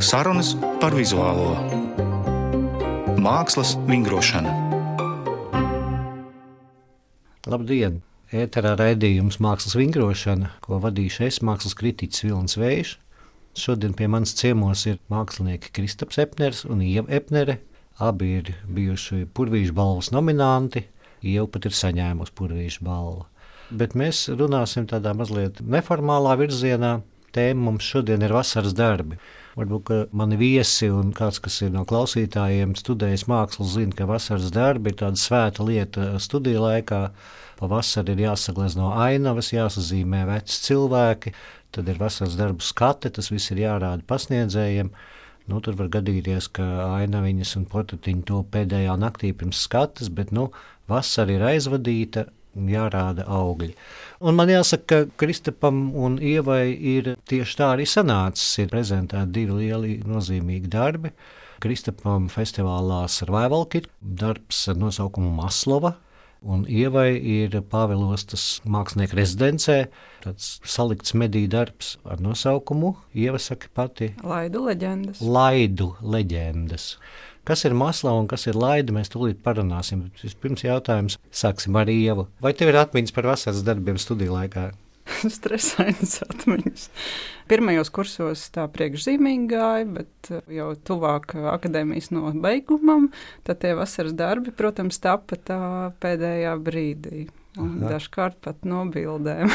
Sarunas par vizuālo mākslas vingrošanu. Labdien! Ēterā raidījums Mākslas vingrošana, ko vadīšu es, mākslas kritiķis Vilnis Vējš. Šodien pie manis ciemos ir mākslinieki Kristaps Epners un Ieva Epnere. Abi ir bijuši Purvīšu balvas nominanti. Ieva pat ir saņēmusi Purvīšu balvu. Bet mēs runāsim tādā mazliet neformālā virzienā, Tēma mums šodien ir vasaras darbi. Varbūt mani viesi un kāds, kas ir no klausītājiem studējis mākslu, zina, ka vasaras darbi ir tāda svēta lieta studiju laikā. Pavasarī ir jāsaglezno ainavas, jāsazīmē veci cilvēki, tad ir vasaras darbu skati, tas viss ir jārāda pasniedzējiem. Nu, tur var gadīties, ka ainaviņas un portretiņi to pēdējā naktī pirms skatas, bet nu, vasara ir aizvadīta, jārāda augļi. Un man jāsaka, ka Kristapam un Ievai ir tieši tā arī sanācis. Ir prezentēti divi lieli nozīmīgi darbi. Kristapam festivālā Survival Kit darbs ar nosaukumu Maslova. Un Ievai ir Pāvilostas mākslinieka rezidencē tāds salikts mediju darbs ar nosaukumu Ieva saka pati Laidu leģendas. Laidu leģendas. Kas ir masla un kas ir laida, mēs tūlīt parunāsim. Pirms jautājums sāksim ar Ievu. Vai tev ir atmiņas par vasaras darbiem studiju laikā? Stresainas atmiņas. Pirmajos kursos tā priekšzīmīgi gāja, bet uh, jau tuvāk akadēmijas nobeigumam, tad tie vasaras darbi, protams, tapa tā pēdējā brīdī. Un dažkārt pat no bildēm.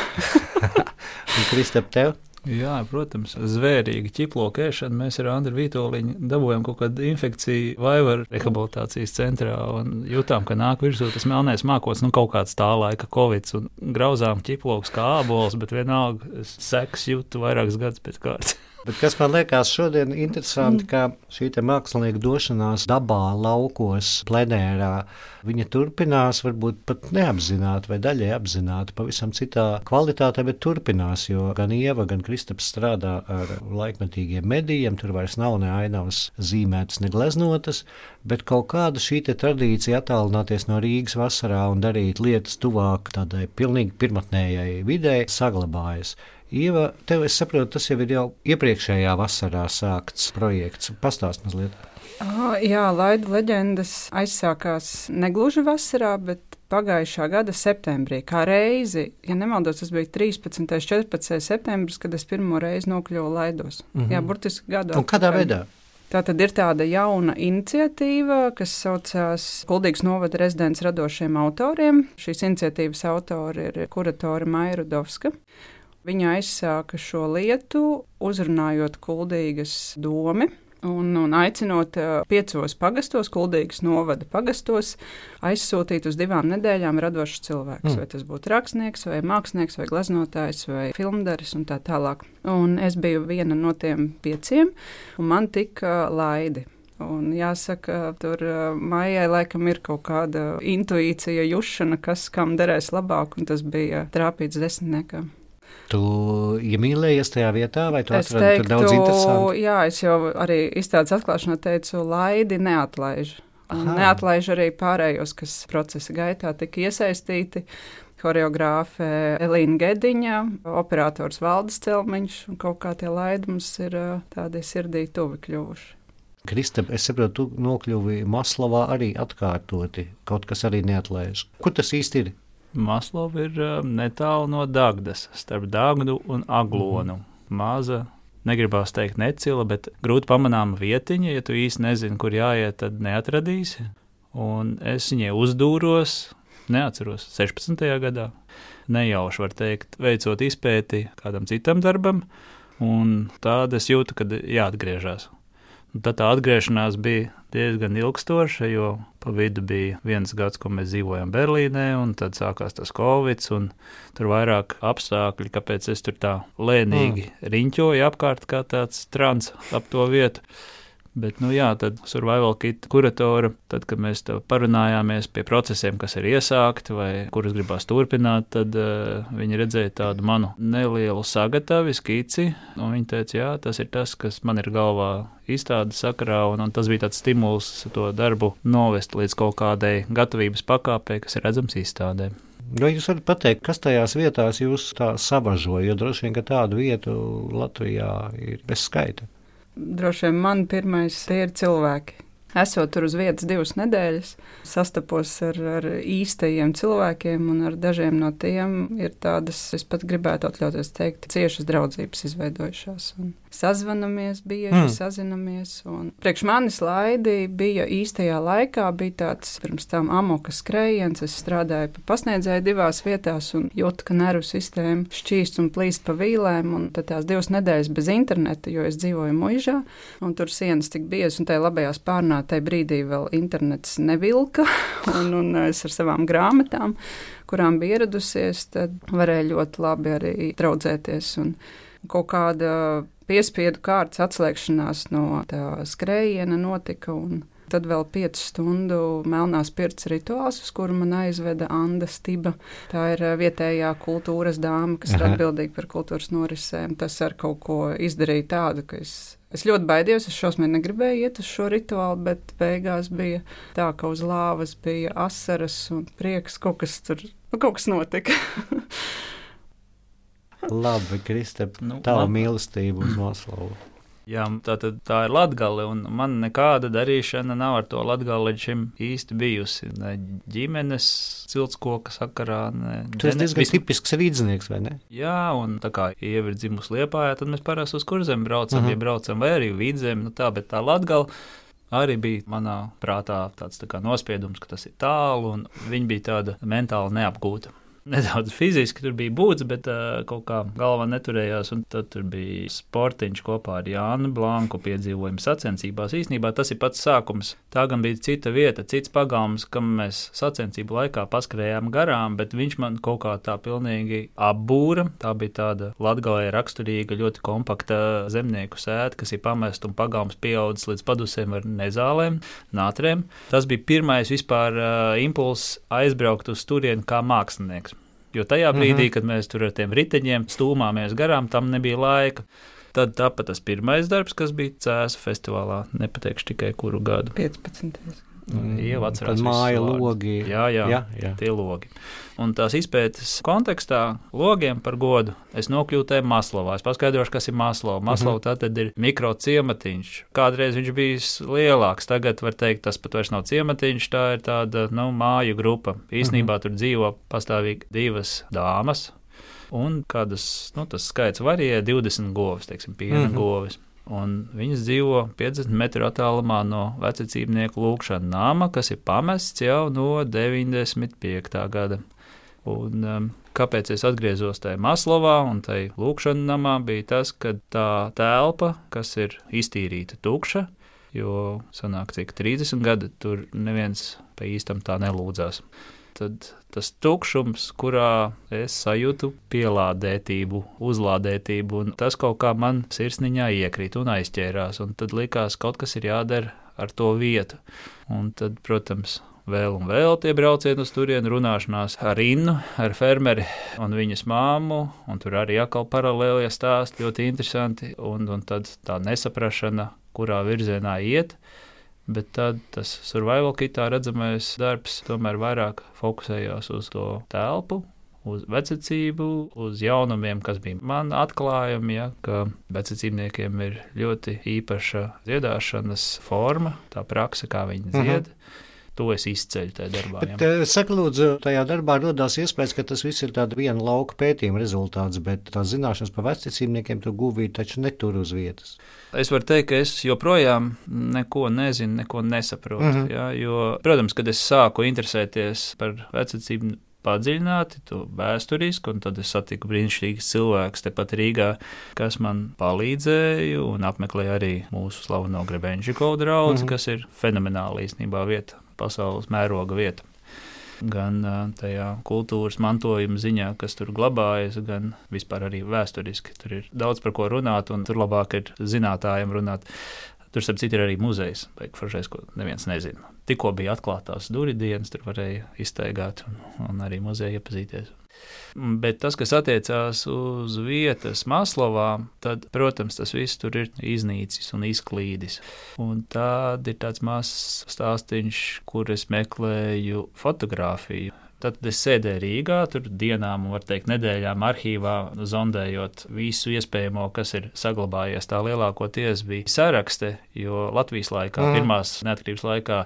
Kristap, tev? Jā, protams, zvērīgi ķiploku ēšana. Mēs ar Andru Vitoļiņu dabūjām kaut kādu infekciju vaivaru rehabilitācijas centrā un jutām, ka nāk virsū tas melnais mākots, nu kaut kāds tā laika covid un grauzām ķiplokus kā ābols, bet vienalga seks jūtu vairākas gadus pēc kārtas. Bet kas man liekas šodien interesanti, mm. ka šī mākslinieka došanās dabā, laukos, plenērā, viņa turpinās, varbūt pat neapzināti vai daļai apzināti, pavisam citā kvalitātē, bet turpinās, jo gan Ieva, gan Kristaps strādā ar laikmetīgiem medijiem, tur vairs nav ne ainavas zīmētas, ne gleznotas, bet kaut kāda šī tradīcija attālināties no Rīgas vasarā un darīt lietas tuvāk tādai pilnīgi pirmotnējai videi saglabājas. Ieva, tev es saprotu, tas jau ir jau iepriekšējā vasarā sākts projekts. Pastāst mazliet. Oh, jā, Laida leģendas aizsākās negluži vasarā, bet pagājušā gada septembrī. Kā reizi, ja nemaldos, tas bija 13. un 14. septembris, kad es pirmo reizi nokļuvu Laidos. Mm -hmm. Jā, burtiski gadu. Un kādā veidā? Tā tad ir tāda jauna iniciatīva, kas saucās Kuldīgas novada rezidents radošiem autoriem. Šīs iniciatīvas autori ir kuratori Maija Rudovska. Viņa aizsāka šo lietu, uzrunājot kuldīgas domu. Un, un aicinot piecos pagastos, Kuldīgas novada pagastos, aizsūtīt uz divām nedēļām radošus cilvēkus. Mm. Vai tas būtu rakstnieks, vai mākslinieks, vai glaznotājs, vai filmdaris un tā tālāk. Un es biju viena no tiem pieciem, un man tika laidi. Un jāsaka, tur maijai laikam ir kaut kāda intuīcija, jušana, kas kam derēs labāk, un tas bija trāpīts desmitniekam. Tu iemīlējies tajā vietā, vai tu atradi teiktu, daudz interesantu? Jā, es jau arī izstādes atklāšanā teicu, laidi neatlaiž. Neatlaiž arī pārējos, kas procesa gaitā tika iesaistīti. Choreogrāfe Elīna Gediņa, operators Valdis Celmiņš, un kaut kā tie laidi mums ir tādi sirdī tuvi kļuvuši. Kristap, es saprotu, tu nokļuvi Maslavā arī atkārtoti, kaut kas arī neatlaiž. Kur tas īsti ir? Maslova ir um, netālu no Dāngdas, starp Dāngdu un Aglonu. -hmm. Maza, negribās teikt necila, bet grūti pamanāma vietiņa. Ja tu īsti nezini, kur jāiet, tad neatradīsi. Un es viņai uzdūros, neatceros, 16. gadā. Nejauši var teikt, veicot izpēti kādam citam darbam, un tāda es jūtu, ka jāatgriežas. Tad tā atgriešanās bija diezgan ilgstoša, jo pa vidu bija viens gads, ko mēs dzīvojam Berlīnē, un tad sākās tas Covid, un tur vairāk apstākļi, kāpēc es tur tā lēnīgi mm. riņķoju apkārt kā tāds trans ap to vietu. Bet, nu jā, tad survival kit kuratora, tad, kad mēs parunājāmies pie procesiem, kas ir iesākti vai kurus gribās turpināt, tad uh, viņi redzēja tādu manu nelielu sagatavi, skici, un viņi teica, jā, tas ir tas, kas man ir galvā izstādes sakarā, un, un tas bija tāds stimuls to darbu novest līdz kaut kādai gatavības pakāpei, kas ir redzams izstādē. Vai jūs varat pateikt, kas tajās vietās jūs tā savažoja? Jo droši vien, ka tādu vietu Latvijā ir bez skaita. Droši vien man pirmais ir cilvēki. Esot tur uz vietas divas nedēļas, sastapos ar, ar īstajiem cilvēkiem, un ar dažiem no tiem ir tādas, es pat gribētu atļauties teikt, ciešas draudzības izveidojušās. Un sazvanamies, bieži mm. sazinamies. Priekš manis laidi bija īstajā laikā, bija tāds pirms tam amoka skrējiens. Es strādāju pa pasniedzēju divās vietās un jūtu, ka nervu sistēma šķīst un plīst pa vīlēm. Un tad tās divas nedēļas bez interneta, jo es dzīvoju muižā, un tur sienas tik biezas, un tajā labajā spārnā tajā brīdī vēl internets nevilka, un, un es ar savām grāmatām, kurām bija ieradusies, tad varēju ļoti labi arī draudzēties. Un, kaut kāda piespiedu kārtas atslēgšanās no tā skrējiena notika. Tad vēl 5 stundu melnās pirts rituāls, uz kuru man aizveda Anna Stiba. Tā ir vietējā kultūras dāma, kas Aha. ir atbildīga par kultūras norisēm. Tas ar kaut ko izdarīja tādu, ka es, es ļoti baidījos. Es šausmīgi negribēju iet uz šo rituālu, bet beigās bija tā, ka uz lāvas bija asaras un prieks. Kaut kas tur nu, kaut kas notika. Labi, Kristap, nu, tava man... mīlestība uz Maslavu. Jā, tā, tad, tā ir latgale, un man nekāda darīšana nav ar to latgali līdz šim īsti bijusi. Ne ģimenes ciltskoka sakarā. Ne, Tas ir diezgan vis... tipisks rīdznieks, vai ne? Jā, un tā kā ievi ir dzimusi Liepājā, tad mēs parasti uz kurzem braucam, uh mhm. -huh. ja braucam, vai arī vidzem, nu tā, bet tā latgale arī bija manā prātā tāds tā nospiedums, ka tas ir tālu, un viņa bija tāda mentāli neapgūta nedaudz fiziski tur bija būts, bet uh, kaut kā galva neturējās. Tad tur bija sportiņš kopā ar Jānu Blanku piedzīvojumu sacensībās. Īsnībā tas ir pats sākums. Tā gan bija cita vieta, cits pagalms, kam mēs sacensību laikā paskrējām garām, bet viņš man kaut kā tā pilnīgi apbūra. Tā bija tāda latgalē raksturīga, ļoti kompakta zemnieku sēta, kas ir pamest un pagalms pieaudzis līdz padusēm ar nezālēm, nātrēm. Tas bija pirmais vispār uh, impulss aizbraukt uz turieni kā mākslinieks. Jo tajā brīdī, mm -hmm. kad mēs tur ar tiem riteņiem stūmāmies garām, tam nebija laika. Tad tāpat tas pirmais darbs, kas bija Cēzu festivālā, nepateikšu tikai kuru gadu. 15. Mm, jau atcerās. Māja logi. Jā, jā, jā, jā. tie logi. Un tās izpētes kontekstā logiem par godu es nokļuvu tajā Maslovā. Es paskaidrošu, kas ir Maslova. Maslova mm -hmm. tad ir mikro ciematiņš. Kādreiz viņš bija lielāks, tagad var teikt, tas pat vairs nav ciematiņš, tā ir tāda, nu, māju grupa. Īsnībā mm -hmm. tur dzīvo pastāvīgi divas dāmas. Un kādas, nu, tas skaits varēja 20 govis, teiksim, piena mm -hmm. govis. Viņas dzīvo 50 metru attālumā no vecācībnieku lūkšanas nama, kas ir pamests jau no 95. gada. Un, um, kāpēc es atgriezos tajā Maslovā un tajā lūkšanas namā, bija tas, ka tā telpa, kas ir iztīrīta tukša, jo sanāk cik 30 gadi, tur neviens pa īstam tā nelūdzās tad tas tukšums, kurā es sajūtu pielādētību, uzlādētību, un tas kaut kā man sirsniņā iekrīt un aizķērās, un tad likās, kaut kas ir jādara ar to vietu. Un tad, protams, vēl un vēl tie braucieni uz turieni, runāšanās ar Innu, ar fermeri un viņas māmu, un tur arī atkal paralēlie stāsti ļoti interesanti, un, un tad tā nesaprašana, kurā virzienā iet. Bet tad tas survival kitā redzamais darbs tomēr vairāk fokusējās uz to telpu, uz vecācību, uz jaunumiem, kas bija man atklājumi, ja, ka vecācībniekiem ir ļoti īpaša dziedāšanas forma, tā praksa, kā viņi mhm. dzied. Mhm. To es izceļu tajā darbā. Bet, ja. Saka, lūdzu, tajā darbā radās iespējas, ka tas viss ir tāds viena lauka pētījuma rezultāts, bet tās zināšanas par vecākiem tu guvīji taču netur uz vietas. Es varu teikt, ka es joprojām neko nezinu, neko nesaprotu. Mm -hmm. ja, jo, protams, kad es sāku interesēties par vecākiem padziļināti, to vēsturiski, un tad es satiku brīnišķīgus cilvēkus tepat Rīgā, kas man palīdzēja un apmeklēja arī mūsu slaveno Grebenžikovu draugu, mm -hmm. kas ir fenomenāli īstenībā vieta pasaules mēroga vieta. Gan tajā kultūras mantojuma ziņā, kas tur glabājas, gan vispār arī vēsturiski. Tur ir daudz par ko runāt, un tur labāk ir zinātājiem runāt. Tur, starp citu, ir arī muzejs, foršais, ko neviens nezina. Tikko bija atklātās durvju dienas, tur varēja iztaigāt un, un arī muzeja iepazīties. Bet tas, kas attiecās uz vietas Maslovā, tad, protams, tas viss tur ir iznīcis un izklīdis. Un tad ir tāds mazs stāstīns, kur es meklēju fotografiju. Tad es sēdēju Rīgā, tur dienām, var teikt, nedēļām arhīvā, zondējot visu iespējamo, kas ir saglabājies. Tā lielākoties bija sarakste, jo Latvijas laikā, mm. pirmās neatkarības laikā,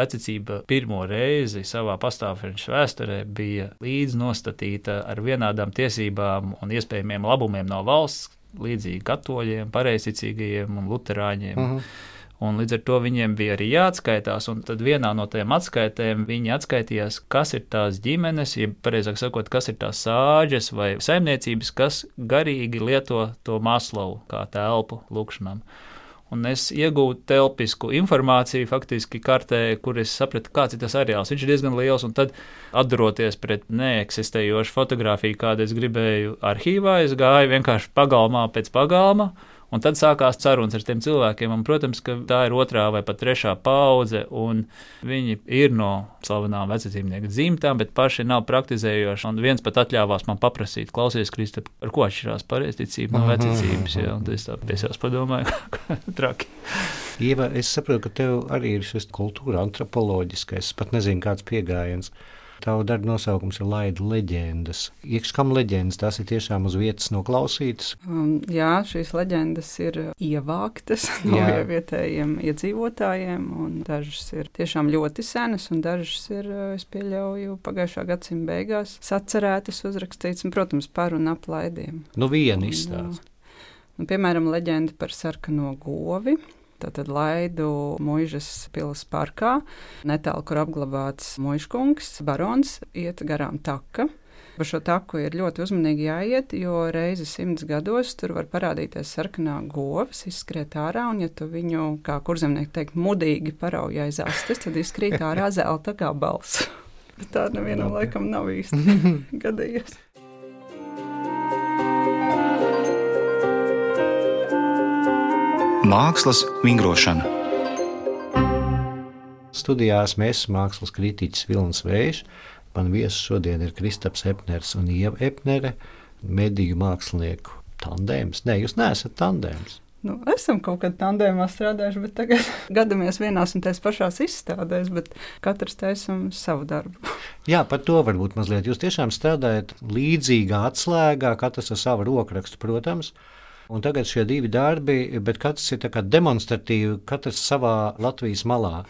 vecicība pirmo reizi savā pastāvšanas vēsturē bija līdznostatīta ar vienādām tiesībām un iespējamiem labumiem no valsts, līdzīgi katoļiem, pareizticīgajiem un luterāņiem. Mm. Un līdz ar to viņiem bija arī jāatskaitās, un tad vienā no tiem atskaitēm viņi atskaitījās, kas ir tās ģimenes, ja pareizāk sakot, kas ir tās sāģes vai saimniecības, kas garīgi lieto to maslavu kā telpu lūkšanām. Un es iegūstu telpisku informāciju, faktiski kartē, kur es sapratu, kāds ir tas areāls. Viņš ir diezgan liels, un tad, atduroties pret neeksistējošu fotografiju, kādu es gribēju arhīvā, es gāju vienkārši pagalmā pēc pagalma Un tad sākās sarunas ar tiem cilvēkiem. Un, protams, ka tā ir otrā vai pat trešā paudze, un viņi ir no slavenām vecākiem dzimtām, bet paši nav praktizējoši. Un viens pat atļāvās man paprasīt, klausies, Kristap, ar ko atšķirās pareizticība no vecācības. Es tā piesās padomāju, ka traki. Ieva, es saprotu, ka tev arī ir šis kultūra antropoloģiskais, pat nezinu, kāds pieejams. Tavu darbu nosaukums ir Laida leģendas. Iekškam leģendas, tās ir tiešām uz vietas noklausītas. Um, jā, šīs leģendas ir ievāktas no jā. vietējiem iedzīvotājiem, un dažas ir tiešām ļoti senas, un dažas ir, uh, es pieļauju, pagājušā gadsimta beigās sacerētas, uzrakstītas, un, protams, par un ap laidiem. Nu, viena izstāsta. Nu, piemēram, leģenda par sarkano govi. Tātad laidu mūžas pilsētas parkā, netālu, kur apglabāts mūžkungs, barons, iet garām taka. Pa šo taku ir ļoti uzmanīgi jāiet, jo reizi simts gados tur var parādīties sarkanā govs, izskriet ārā, un ja tu viņu, kā kurzemnieki teikt, mudīgi parauj aiz astes, tad izkrīt ārā zelta gabals. Tā nevienam laikam nav īsti gadījies. Mākslas vingrošana. Studijās mēs mākslas kritiķis Vilnis Vējš. Man viesis šodien ir Kristaps Epners un Ieva Epnere, mediju mākslinieku tandēms. Nē, jūs neesat tandēms. Nu, esam kaut kādā tandēmā strādājuši, bet tagad gadāmies vienās un tās pašās izstādēs, bet katrs taisam savu darbu. Jā, par to varbūt mazliet. Jūs tiešām strādājat līdzīgā atslēgā, katrs ar savu rokrakstu, protams. Un tagad šie divi darbi, bet katrs ir demonstratīvi, katrs savā Latvijas malā.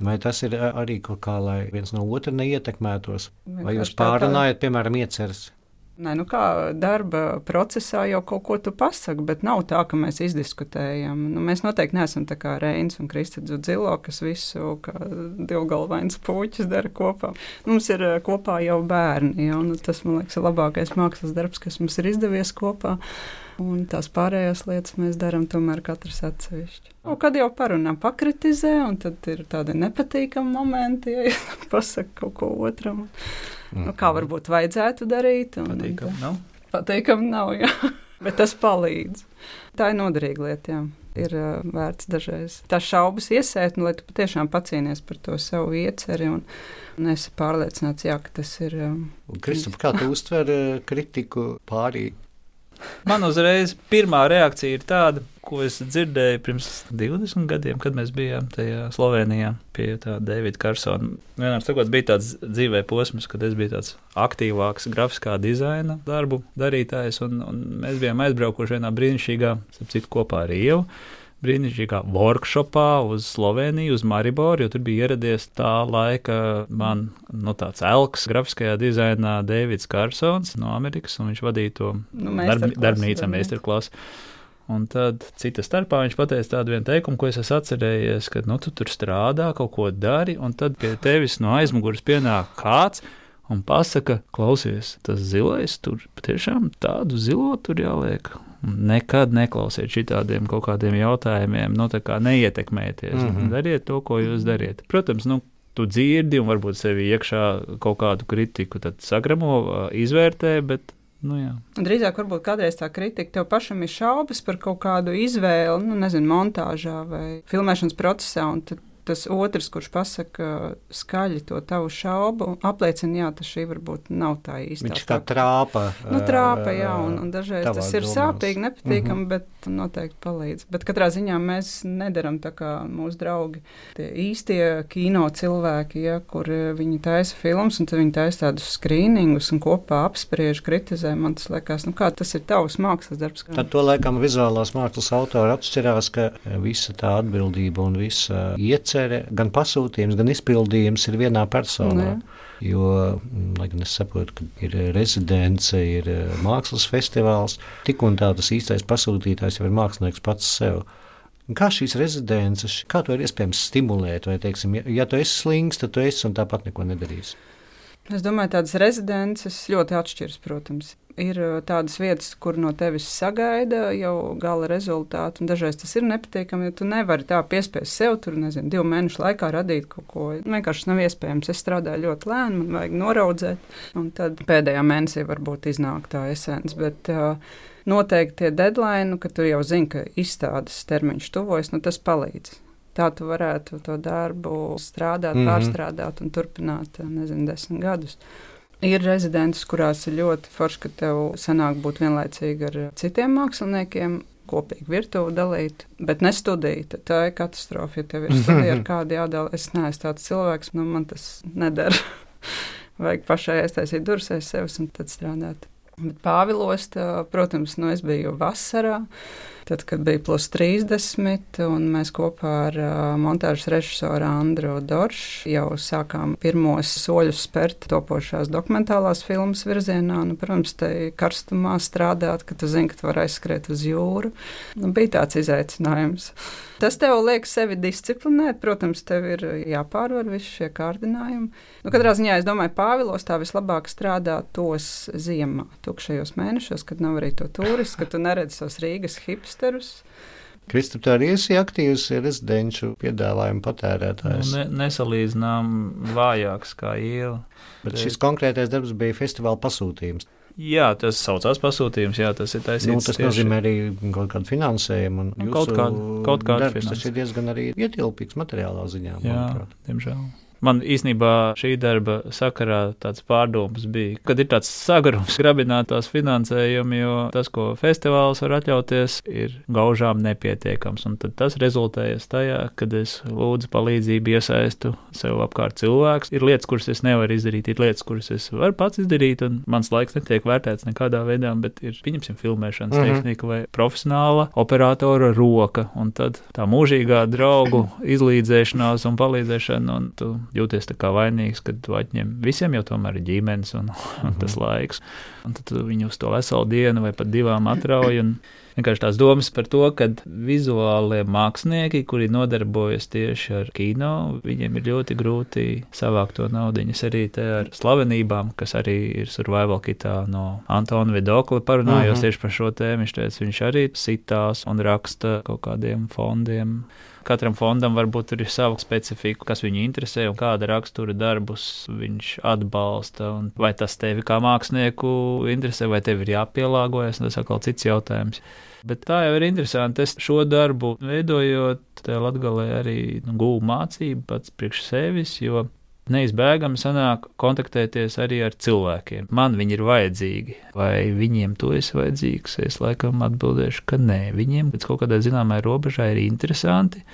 Vai tas ir arī kaut kā, lai viens no otra neietekmētos? Vai jūs pārunājat, piemēram, ieceres? Nē, nu kā darba procesā jau kaut ko tu pasaki, bet nav tā, ka mēs izdiskutējam. Nu, mēs noteikti neesam tā kā Reins un Kristēns Zilo, kas visu divgalvains puķis dara kopā. Mums ir kopā jau bērni, ja, un tas, man liekas, ir labākais mākslas darbs, kas mums ir izdevies kopā. Un tās pārējās lietas mēs darām tomēr katrs atsevišķi. Un kad jau parunā, pakritizē, un tad ir tādi nepatīkami momenti, ja pasakā kaut ko otram. Mm. Nu, kā varbūt vajadzētu darīt. Un, patīkam nav. Patīkam nav, jā. Bet tas palīdz. Tā ir noderīga lieta, jā. Ir uh, vērts dažreiz tās šaubas iesēt, un, lai tu patiešām pacīnies par to savu ieceri. Un, un esi pārliecināts, jā, ka tas ir. Um, Kristof, kā tu uztver kritiku pārī Man uzreiz pirmā reakcija ir tāda, ko es dzirdēju pirms 20 gadiem, kad mēs bijām tajā Slovenijā pie tā Davida Karsona. Vienmēr sakot, bija tāds dzīvē posms, kad es biju tāds aktīvāks grafiskā dizaina darbu darītājs, un, un mēs bijām aizbraukuši vienā brīnišķīgā, citu kopā ar Ievu brīnišķīgā workshopā uz Sloveniju, uz Mariboru, jo tur bija ieradies tā laika man nu, tāds elks grafiskajā dizainā Deivids Karsons no Amerikas, un viņš vadīja to nu, darb, darbnīcā meistarklasu. Un tad cita starpā viņš pateica tādu vienu teikumu, ko es esmu atcerējies, ka nu, tu tur strādā, kaut ko dari, un tad pie tevis no aizmugures pienāk kāds un pasaka, klausies, tas zilais tur patiešām tādu zilo tur jāliek. Nekad neklausiet šitādiem kaut kādiem jautājumiem, nu, tā kā neietekmēties. Mm -hmm. Dariet to, ko jūs dariet. Protams, nu, tu dzirdi un varbūt sevi iekšā kaut kādu kritiku sagramo, izvērtē, bet Nu, jā. Drīzāk, varbūt kādreiz tā kritika tev pašam ir šaubas par kaut kādu izvēli, nu, nezinu, montāžā vai filmēšanas procesā, tas otrs, kurš pasaka skaļi to tavu šaubu, apliecina, jā, tas šī varbūt nav tā īsta. Viņš kā trāpa. Nu, trāpa, jā, un, un dažreiz tas ir domās. sāpīgi, nepatīkami, mm -hmm. bet noteikti palīdz. Bet katrā ziņā mēs nedaram tā kā mūsu draugi, tie īstie kino cilvēki, ja, kur viņi taisa filmas, un viņi taisa tādus skrīningus un kopā apspriež, kritizē. Man tas liekas, nu kā tas ir tavs mākslas darbs. Tad to laikam vizuālās mākslas autori atšķirās, ka visa tā atbildība un visa iecere, gan pasūtījums, gan izpildījums ir vienā personā. Ne. Jo, mm, lai gan es saprotu, ka ir rezidence, ir eh, mākslas festivāls, tik un tā tas īstais pasūtītājs jau ir mākslinieks pats sev. Kā šīs rezidences, kā to ir iespējams stimulēt? Vai, teiksim, ja, ja tu esi slings, tad tu esi un tāpat neko nedarīsi. Es domāju, tādas rezidences ļoti atšķiras, protams ir tādas vietas, kur no tevis sagaida jau gala rezultātu. Dažreiz tas ir nepatīkami, jo tu nevari tā piespiest sev tur, nezinu, divu mēnešu laikā radīt kaut ko. Vienkārši nav iespējams. Es strādāju ļoti lēni, man vajag noraudzēt, un tad pēdējā mēnesī varbūt iznāk tā esence. Bet, uh, Noteikti tie deadline, ka tu jau zini, ka izstādes termiņš tuvojas, nu tas palīdz. Tā tu varētu to darbu strādāt, mm -hmm. pārstrādāt un turpināt, nezinu, desmit gadus. Ir rezidents, kurās ir ļoti forši, ka tev sanāk būt vienlaicīgi ar citiem māksliniekiem, kopīgi virtuvi dalīt, bet ne studija. Tā ir katastrofa, ja tev ir studija ar kādu jādala. Es neesmu tāds cilvēks, nu man tas nedara. Vajag pašai aiztaisīt durvis aiz sevis un tad strādāt. Bet Pāvilos, tā, protams, nu es biju vasarā. Tad, kad bija plus 30, un mēs kopā ar montāžas režisoru Andru Doršu jau sākām pirmos soļus spērt topošās dokumentālās filmas virzienā. Nu, protams, te karstumā strādāt, ka tu zini, ka tu vari aizskriet uz jūru. Nu, bija tāds izaicinājums. Tas tev liek sevi disciplinēt. Protams, tev ir jāpārvar visi šie kārdinājumi. Nu, katrā ziņā es domāju, Pāvilos tā vislabāk strādā tos ziemā, tukšajos mēnešos, kad nav arī to turistu, kad tu neredzi tos Rīgas hipsterus. Kristap, tā ir iesaistīts aktīvs rezidenču piedāvājuma patērētājs. Nu, ne, nesalīdzinām vājāks kā iela. Bet šis konkrētais darbs bija festivāla pasūtījums. Jā, tas saucās pasūtījums, jā, tas ir taisnība. Nu, tas tieši. nozīmē arī kaut kādu finansējumu. Nu, kaut kādu, kaut kādu finansējumu. Tas ir diezgan arī ietilpīgs materiālā ziņā. Jā, manuprāt. diemžēl. Man īstenībā šī darba sakarā tāds pārdoms bija, kad ir tāds sagarums grabināt tās finansējumu, jo tas, ko festivāls var atļauties, ir gaužām nepietiekams. Un tad tas rezultējas tajā, kad es lūdzu palīdzību, iesaistu sev apkārt cilvēks. Ir lietas, kuras es nevaru izdarīt, ir lietas, kuras es varu pats izdarīt, un mans laiks netiek vērtēts nekādā veidā, bet ir, pieņemsim, filmēšanas mm -hmm. tehnika vai profesionāla operatora roka, un tad tā mūžīgā draugu izlīdzēšanās un palīdzēšana, un tu jūties tā kā vainīgs, kad tu atņem visiem jau tomēr ir ģimenes un, un tas mhm. laiks. Un tad viņu uz to veselu dienu vai pat divām atrauj. Vienkārši tās domas par to, ka vizuālie mākslinieki, kuri nodarbojas tieši ar kino, viņiem ir ļoti grūti savākt to naudu. Es arī te ar slavenībām, kas arī ir survival kitā no Antona Vidokla parunājos uh mhm. -huh. tieši par šo tēmu. Viņš teica, viņš arī sitās un raksta kaut kādiem fondiem. Katram fondam varbūt ir sava specifika, kas viņu interesē un kāda rakstura darbus viņš atbalsta. Vai tas tevi kā mākslinieku interesē, vai tev ir jāpielāgojas, tas atkal cits jautājums. Bet tā jau ir interesanti. Es šo darbu veidojot, Latvijā arī nu, gūstu mācību pats priekš sevis, jo neizbēgami sanāk kontaktēties arī ar cilvēkiem. Man viņi ir vajadzīgi, vai viņiem to es vajadzīgs? Es laikam atbildēšu, ka nē, viņiem līdz kaut kādai zināmai robežai ir interesanti.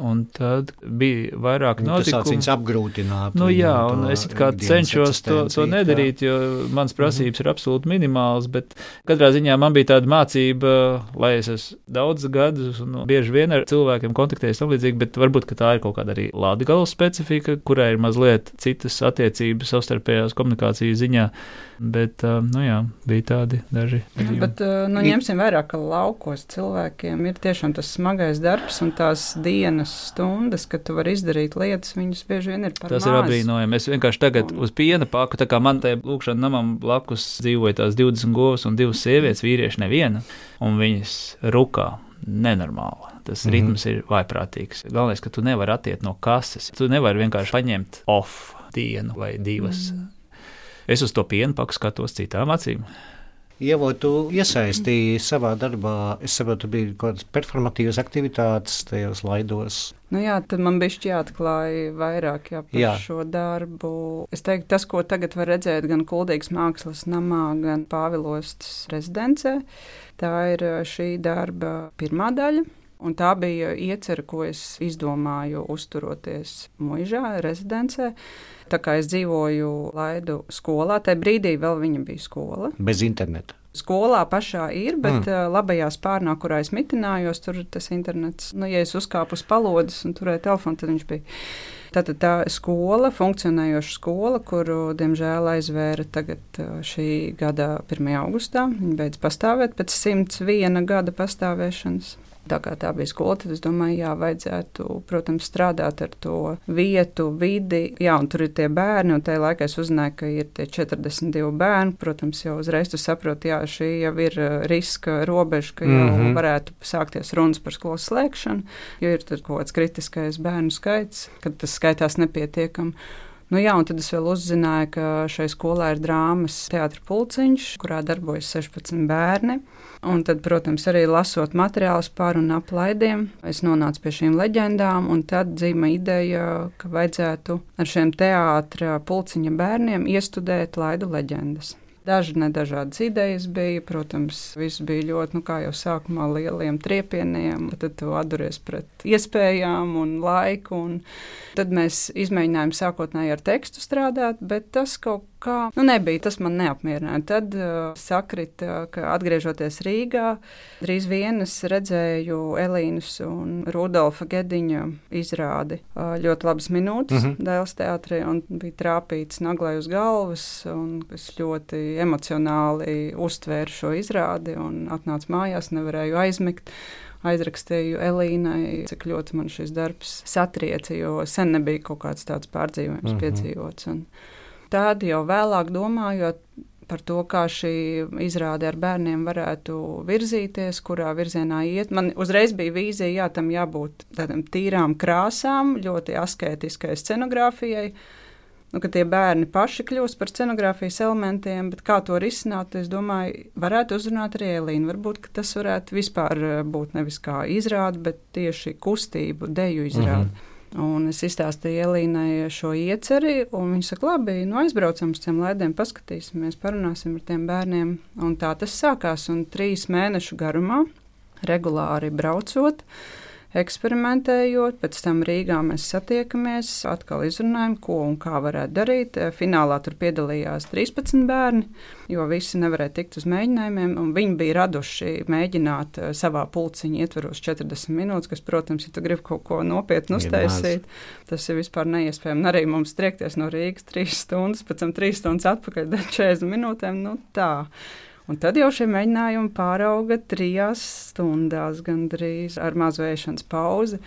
Un tad bija vairāk nu, notikumu. Tas viņus apgrūtināt. Nu, jā, un es kā cenšos to, to nedarīt, jo mans prasības mm -hmm. ir absolūti minimāls, bet katrā ziņā man bija tāda mācība, lai es esmu daudz gadus un bieži vien ar cilvēkiem kontaktējos tam līdzīgi, bet varbūt tā ir kaut kāda arī Latgales specifika, kurai ir mazliet citas attiecības savstarpējās komunikācijas ziņā. Bet, nu jā, bija tādi daži. Jā, bet, nu, ņemsim vērā, ka laukos cilvēkiem ir tiešām tas smagais darbs un tās dienas stundas, kad tu vari izdarīt lietas, viņas bieži vien ir par Tas maz. ir apbrīnojami. Es vienkārši tagad un... uz piena paku, tā kā man te lūkšanā namam blakus dzīvoja tās 20 govs un divas sievietes, vīrieši neviena, un viņas rukā nenormāli. Tas mm -hmm. ritms ir vaiprātīgs. Galvenais, ka tu nevari attiekt no kases. Tu nevari vienkārši paņemt off dienu vai divas. Mm. Es uz to pienu paku skatos citām acīm. Ievo, tu iesaistīji savā darbā, es saprotu, bija kaut kādas performatīvas aktivitātes tajos laidos. Nu jā, tad man bija jāatklāj vairāk jā, par jā. šo darbu. Es teiktu, tas, ko tagad var redzēt gan Kuldīgas mākslas namā, gan Pāvilostas rezidencē, tā ir šī darba pirmā daļa. Un tā bija iecerē, ko es izdomāju, uzturoties mūžā, rezidencē. Tā kā es dzīvoju Laidu skolā, tajā brīdī vēl viņa bija skola. Bez interneta. Skolā pašā ir, bet mm. labajā spārnā, kurā es mitinājos, tur tas internets. Nu, ja es uzkāpu uz palodas un turēju telefonu, tad viņš bija. Tātad tā skola, funkcionējoša skola, kuru, diemžēl, aizvēra tagad šī gada 1. augustā. Viņa beidz pastāvēt pēc 101 gada pastāvēšanas. Tā kā tā bija skola, tad es domāju, jā, vajadzētu, protams, strādāt ar to vietu, vidi. Jā, un tur ir tie bērni, un tajā laikā es uzzināju, ka ir tie 42 bērni. Protams, jau uzreiz tu saproti, jā, šī jau ir uh, riska robeža, ka jau mm -hmm. varētu sākties runas par skolas slēgšanu, jo ir kaut kāds kritiskais bērnu skaits, kad tas skaitās nepietiekami. Nu, jā, un tad es vēl uzzināju, ka šai skolā ir drāmas teātris pulciņš, kurā darbojas 16 bērni. Un tad, protams, arī lasot materiālus par un ap laidiem, es nonācu pie šīm leģendām, tad dzīva ideja, ka vajadzētu ar šiem teātris pulciņa bērniem iestudēt laidu leģendas. Daži nedažādas idejas bija. Protams, viss bija ļoti, nu, kā jau sākumā, lieliem triepieniem. Tad tu atduries pret iespējām un laiku. Un tad mēs izmēģinājām sākotnēji ar tekstu strādāt, bet tas kaut kā nu, nebija. Tas man neapmierināja. Tad uh, sakrita, ka atgriežoties Rīgā, drīz vien es redzēju Elīnas un Rudolfa Gediņa izrādi. Uh, ļoti labas minūtes mm -hmm. Dēls teātrī un bija trāpīts naglai uz galvas. Es ļoti emocionāli uztvēru šo izrādi un atnācu mājās, nevarēju aizmigt aizrakstīju Elīnai, cik ļoti man šis darbs satrieca, jo sen nebija kaut kāds tāds pārdzīvojums mm -hmm. piedzīvots. Un, Tad jau vēlāk domājot par to, kā šī izrāde ar bērniem varētu virzīties, kurā virzienā iet. Man uzreiz bija vīzija, jā, tam jābūt tādām tīrām krāsām, ļoti askētiskai scenogrāfijai. Nu, ka tie bērni paši kļūst par scenogrāfijas elementiem, bet kā to risināt, es domāju, varētu uzrunāt arī Elīnu. Varbūt tas varētu vispār būt nevis kā izrāde, bet tieši kustību, deju izrāde. Mm -hmm. Un es izstāstīju Elīnai šo ieceri, un viņa saka, labi, nu aizbraucam uz tiem lediem, paskatīsimies, parunāsim ar tiem bērniem. Un tā tas sākās, un trīs mēnešu garumā, regulāri braucot, uh, eksperimentējot. Pēc tam Rīgā mēs satiekamies, atkal izrunājam, ko un kā varētu darīt. Finālā tur piedalījās 13 bērni, jo visi nevarēja tikt uz mēģinājumiem. Viņi bija raduši mēģināt eh, savā pulciņā ietveros 40 minūtes, kas, protams, ja tu gribi kaut ko nopietnu uztaisīt, tas ir vispār neiespējami. Arī mums triekties no Rīgas 3 stundas, pēc tam 3 stundas atpakaļ 40 minūtēm. Nu, tā. Un tad jau šie mēģinājumi pārauga trijās stundās, gandrīz ar mazu ēšanas pauzi.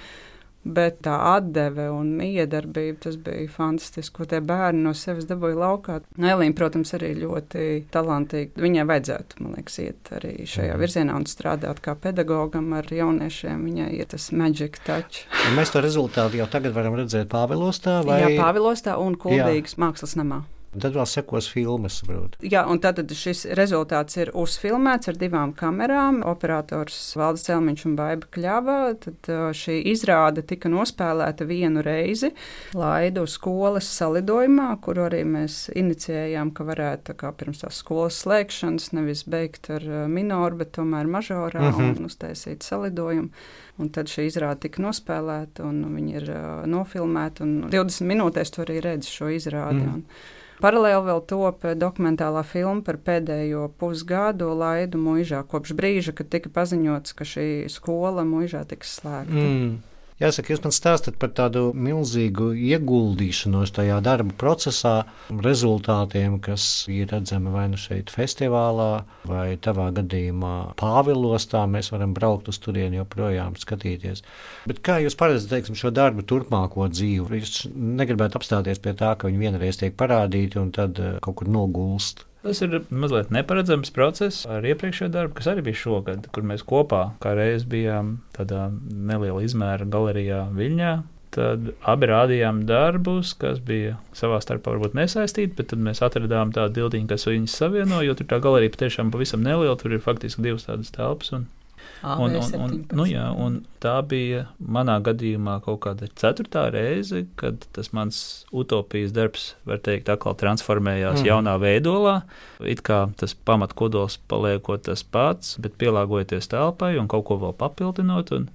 Bet tā atdeve un miedarbība, tas bija fantastiski, ko tie bērni no sevis dabūja laukā. Elīna, protams, arī ļoti talantīga. Viņai vajadzētu, man liekas, iet arī šajā mhm. virzienā un strādāt kā pedagogam ar jauniešiem. Viņai ir tas magic touch. Mēs to rezultātu jau tagad varam redzēt Pāvilostā vai? Jā, Pāvilostā un Kuldīgas mākslas namā. Tad vēl sekos filmas. Saprot. Jā, un tad šis rezultāts ir uzfilmēts ar divām kamerām. Operators Valdis Celmiņš un Baiba Kļava. Tad šī izrāde tika nospēlēta vienu reizi Laidu skolas salidojumā, kur arī mēs inicijējām, ka varētu kā pirms tās skolas slēgšanas nevis beigt ar minoru, bet tomēr mažorā mm -hmm. un uztaisīt salidojumu. Un tad šī izrāde tika nospēlēta, un viņi ir uh, nofilmēti. 20 minūtēs tu arī redzi šo izrādi. Mm. Un, Paralēli vēl top dokumentālā filma par pēdējo pusgadu laidu mūžā, kopš brīža, kad tika paziņots, ka šī skola mūžā tiks slēgta. Mm. Jāsaka, jūs man stāstat par tādu milzīgu ieguldīšanos tajā darba procesā, rezultātiem, kas ir redzami vai nu šeit festivālā, vai tavā gadījumā Pāvilostā. Mēs varam braukt uz turieni joprojām skatīties. Bet kā jūs paredzat teiksim, šo darbu turpmāko dzīvi? Jūs negribētu apstāties pie tā, ka viņi vienreiz tiek parādīti un tad eh, kaut kur nogulst. Tas ir mazliet neparedzams process ar iepriekšējo darbu, kas arī bija šogad, kur mēs kopā kā reiz bijām tādā neliela izmēra galerijā Viļņā. tad abi rādījām darbus, kas bija savā starpā varbūt nesaistīti, bet tad mēs atradām tādu dildiņu, kas viņus savieno, jo tur tā galerija patiešām pavisam neliela, tur ir faktiski divas tādas telpas. Un, un, un, un, nu, jā, un tā bija manā gadījumā kaut kāda ceturtā reize, kad tas mans utopijas darbs, var teikt, atkal transformējās mm. jaunā veidolā. It kā tas pamatkodols paliekot tas pats, bet pielāgojoties telpai un kaut ko vēl papildinot. Un,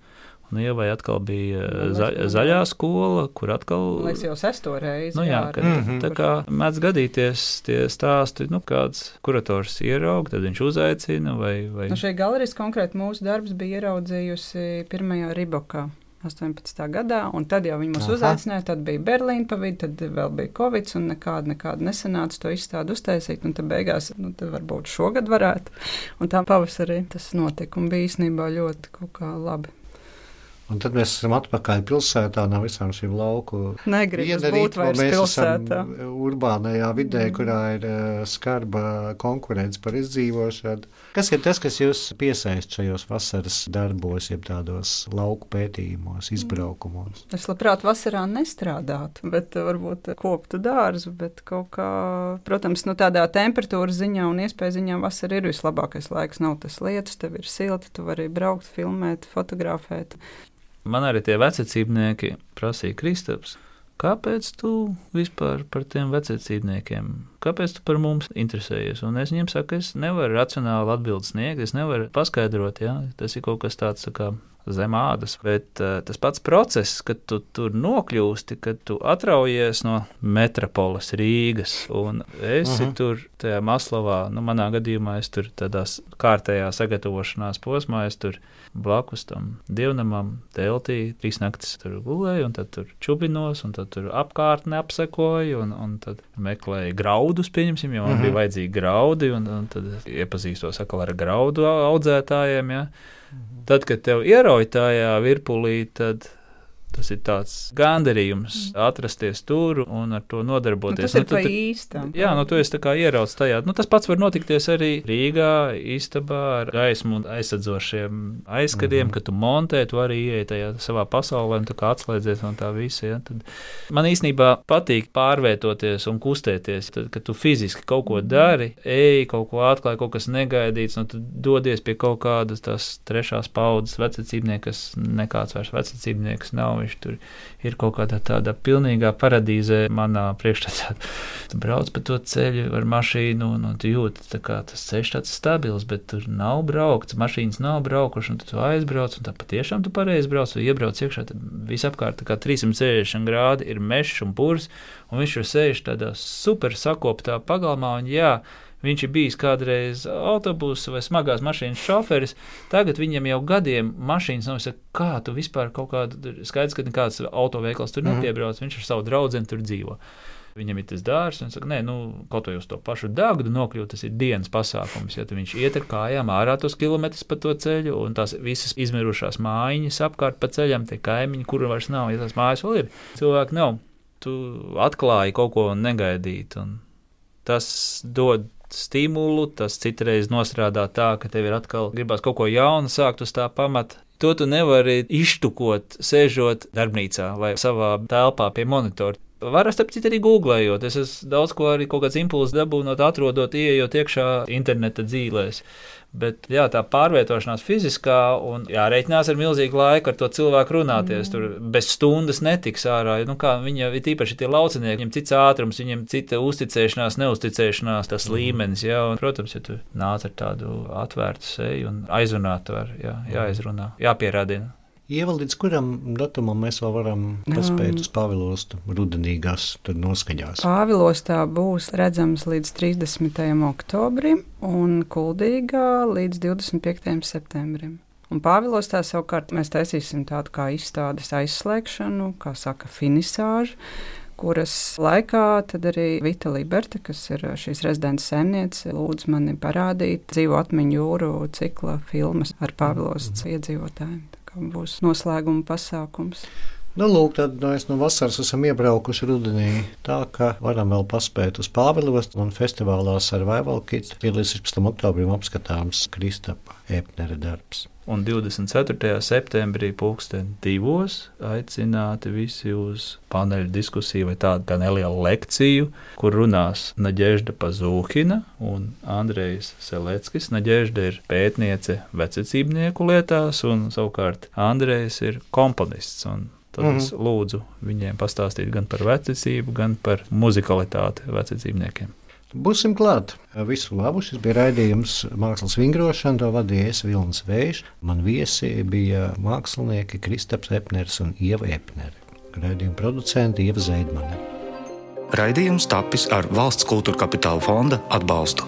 Un Ievai atkal bija nu, za, zaļā skola, kur atkal. Liekas, jau sesto reizi. Nu, jā, kad, mm -hmm. tā kā mēdz gadīties tie stāsti, nu, kāds kurators ieraug, tad viņš uzaicina vai. vai... Nu, šī galerijas konkrēti mūsu darbs bija ieraudzījusi pirmajā ribokā. 18. gadā, un tad jau viņi mūs Aha. uzaicināja. Tad bija Berlīna pavīde, tad vēl bija Covid, un nekāda, nekāda nesanāca to izstādi uztaisīt. Un tad beigās, nu, tad varbūt šogad varētu. Un tā pavasarī tas notika, un bija īstenībā ļoti labi. Un tad mēs esam atpakaļ pilsētā no visām šīm lauku iedarītām. Mēs pilsētā. esam urbānajā vidē, mm. kurā ir uh, skarba konkurence par izdzīvošanu. Kas ir tas, kas jūs piesaist šajos vasaras darbos, jeb tādos lauku pētījumos, izbraukumos? Es labprāt vasarā nestrādātu, bet varbūt koptu dārzu, bet kaut kā, protams, nu tādā temperatūras ziņā un iespēja ziņā vasara ir vislabākais laiks. Nav tas lietus, tev ir silti, tu vari braukt, filmēt, fotografēt. Man arī tie vecācībnieki prasīja Kristaps. Kāpēc tu vispār par tiem vecācībniekiem? Kāpēc tu par mums interesējies? Un es viņiem saku, es nevaru racionāli atbildēt, sniegt, es nevaru paskaidrot, ja tas ir kaut kas tāds tā kā zem ādas. Bet uh, tas pats process, kad tu tur nokļūsti, kad tu atraujies no metropoles Rīgas un esi uh mhm. -huh. tur tajā Maslovā, nu, manā gadījumā es tur tādā kārtējā sagatavošanās posmā, es tur blakus tam dievnamam, teltī, trīs naktis tur gulēju, un tad tur čubinos, un tad tur apkārtni apsekoju, un, un tad meklēju graudus, pieņemsim, jo man uh -huh. bija mhm. vajadzīgi graudi, un, un tad iepazīstos atkal ar graudu audzētājiem. Ja. Tad, kad tev ierauj tajā virpulī, tad Tas ir tāds gandarījums atrasties tur un ar to nodarboties. Nu, tas nu, ir pa īstam. Jā, nu, tu esi tā kā ieraudzis tajā. Nu, tas pats var notikties arī Rīgā, istabā ar gaismu un aizsadzošiem aizskatiem, mm -hmm. kad tu montē, tu arī ieej tajā savā pasaulē un tā kā atslēdzies no tā visa. Ja? Tad man īstenībā patīk pārvietoties un kustēties. Tad, kad tu fiziski kaut ko dari, ej, kaut ko atklāj, kaut kas negaidīts, nu, tad dodies pie kaut kādas tās trešās paudzes vecacībnieks, kas nekāds vairs vecacībnieks nav viņš tur ir kaut kādā tādā pilnīgā paradīzē manā priekšstādā. Tu brauc pa to ceļu ar mašīnu, un, un tu jūti, ka tas ceļš tāds stabils, bet tur nav braukts, mašīnas nav braukušas, un tu aizbrauc, un tā patiešām tu pareizi brauc, tu iebrauc iekšā, tad visapkārt kā 360 grādi ir mežs un purs, un viņš tur sēž tādā super sakoptā pagalmā, un jā, Viņš ir bijis kādreiz autobusu vai smagās mašīnas šoferis. Tagad viņam jau gadiem mašīnas nav. Saka, kā tu vispār kaut kādu skaidrs, ka nekāds autoveikals tur mhm. nepiebrauc. Viņš ar savu draugu tur dzīvo. Viņam ir tas dārsts, un viņš saka, nē, nu, kaut vai uz to pašu dārgu nokļūt, tas ir dienas pasākums. Ja viņš iet ar kājām ārā tos kilometrus pa to ceļu, un tās visas izmirušās mājiņas apkārt pa ceļam, tie kaimiņi, kur vairs nav, ja tās mājas vēl ir, cilvēki nav. Tu atklāji kaut ko negaidīt, un tas dod stimulu, tas citreiz nostrādā tā, ka tev ir atkal gribās kaut ko jaunu sākt uz tā pamata. To tu nevari iztukot, sēžot darbnīcā vai savā telpā pie monitora. Var starp citu arī googlējot. Es esmu daudz ko arī kaut kāds impulss dabūnot, atrodot, ieejot iekšā interneta dzīvēs. Bet jā, tā pārvietošanās fiziskā un jārēķinās ar milzīgu laiku ar to cilvēku runāties. Mm. Tur bez stundas netiks ārā. Nu, kā viņa ir īpaši tie laucinieki, viņiem cits ātrums, viņiem cita uzticēšanās, neusticēšanās, tas mm. līmenis. Jā, un, protams, ja tu nāc ar tādu atvērtu seju un aizrunāt, var jā, jāizrunā, jāpierādina. Ieva, līdz kuram datumam mēs vēl varam paspēt uz Pāvilostu rudenīgās noskaņās? Pāvilostā būs redzams līdz 30. oktobrim un Kuldīgā līdz 25. septembrim. Un Pāvilostā savukārt mēs taisīsim tādu kā izstādes aizslēgšanu, kā saka, finisāžu kuras laikā arī Vita Liberta, kas ir šīs rezidents sēmniece, lūdz mani parādīt dzīvo atmiņu jūru cikla filmas ar Pāvilos mm -hmm. iedzīvotājiem būs noslēguma pasākums. Nu, lūk, tad nu, mēs no vasaras esam iebraukuši rudenī. Tā kā varam vēl paspēt uz Pāvilos un festivālā Survival Kit ir līdz 16. oktobrim apskatāms Kristapa Epnera darbs. Un 24. septembrī, pulksten divos, aicināti visi uz paneļa diskusiju vai tādu kā nelielu lekciju, kur runās Naģežda Pazūkina un Andrejs Seleckis. Naģežda ir pētniece vecicībnieku lietās, un savukārt Andrejs ir komponists. Tad mm -hmm. es lūdzu viņiem pastāstīt gan par vecicību, gan par muzikalitāti vecicībniekiem. Būsim klāt. Visu labu. Šis bija raidījums Mākslas vingrošana. To vadīja es Vilnis Vējš. Man viesi bija mākslinieki Kristaps Epners un Ieva Epnere. Raidījuma producenti Ieva Zeidmane. Raidījums tapis ar valsts kultūra kapitāla fonda atbalstu.